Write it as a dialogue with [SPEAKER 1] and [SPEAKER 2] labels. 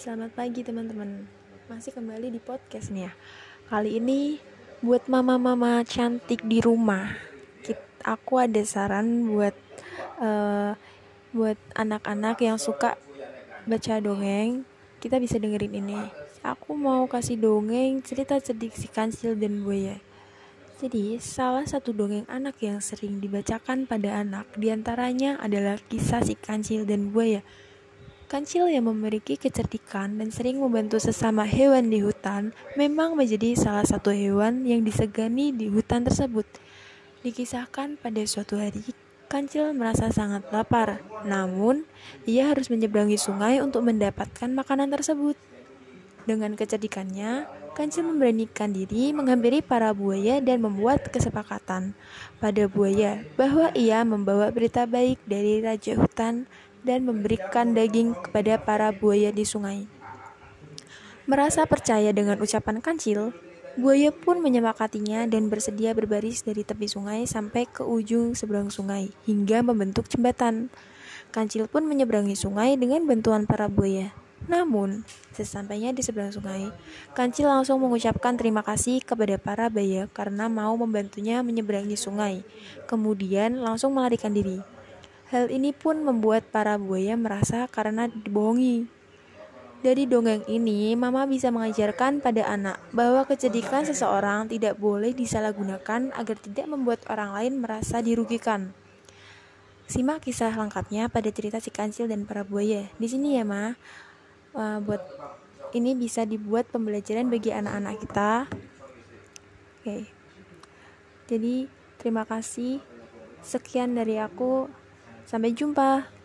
[SPEAKER 1] selamat pagi teman-teman. Masih kembali di podcast nih ya. Kali ini buat mama-mama cantik di rumah, aku ada saran buat uh, buat anak-anak yang suka baca dongeng. Kita bisa dengerin ini. Aku mau kasih dongeng cerita cerdik si kancil dan buaya. Jadi, salah satu dongeng anak yang sering dibacakan pada anak di antaranya adalah kisah si kancil dan buaya. Kancil yang memiliki kecerdikan dan sering membantu sesama hewan di hutan memang menjadi salah satu hewan yang disegani di hutan tersebut. Dikisahkan pada suatu hari, Kancil merasa sangat lapar, namun ia harus menyeberangi sungai untuk mendapatkan makanan tersebut. Dengan kecerdikannya, Kancil memberanikan diri menghampiri para buaya dan membuat kesepakatan pada buaya bahwa ia membawa berita baik dari raja hutan dan memberikan daging kepada para buaya di sungai. Merasa percaya dengan ucapan kancil, buaya pun menyepakatinya dan bersedia berbaris dari tepi sungai sampai ke ujung seberang sungai hingga membentuk jembatan. Kancil pun menyeberangi sungai dengan bantuan para buaya. Namun, sesampainya di seberang sungai, Kancil langsung mengucapkan terima kasih kepada para buaya karena mau membantunya menyeberangi sungai. Kemudian langsung melarikan diri. Hal ini pun membuat para buaya merasa karena dibohongi. Dari dongeng ini, mama bisa mengajarkan pada anak bahwa kecerdikan seseorang tidak boleh disalahgunakan agar tidak membuat orang lain merasa dirugikan. Simak kisah lengkapnya pada cerita si kancil dan para buaya. Di sini ya, Ma. Uh, buat ini bisa dibuat pembelajaran bagi anak-anak kita. Oke. Okay. Jadi, terima kasih. Sekian dari aku. Sampai jumpa.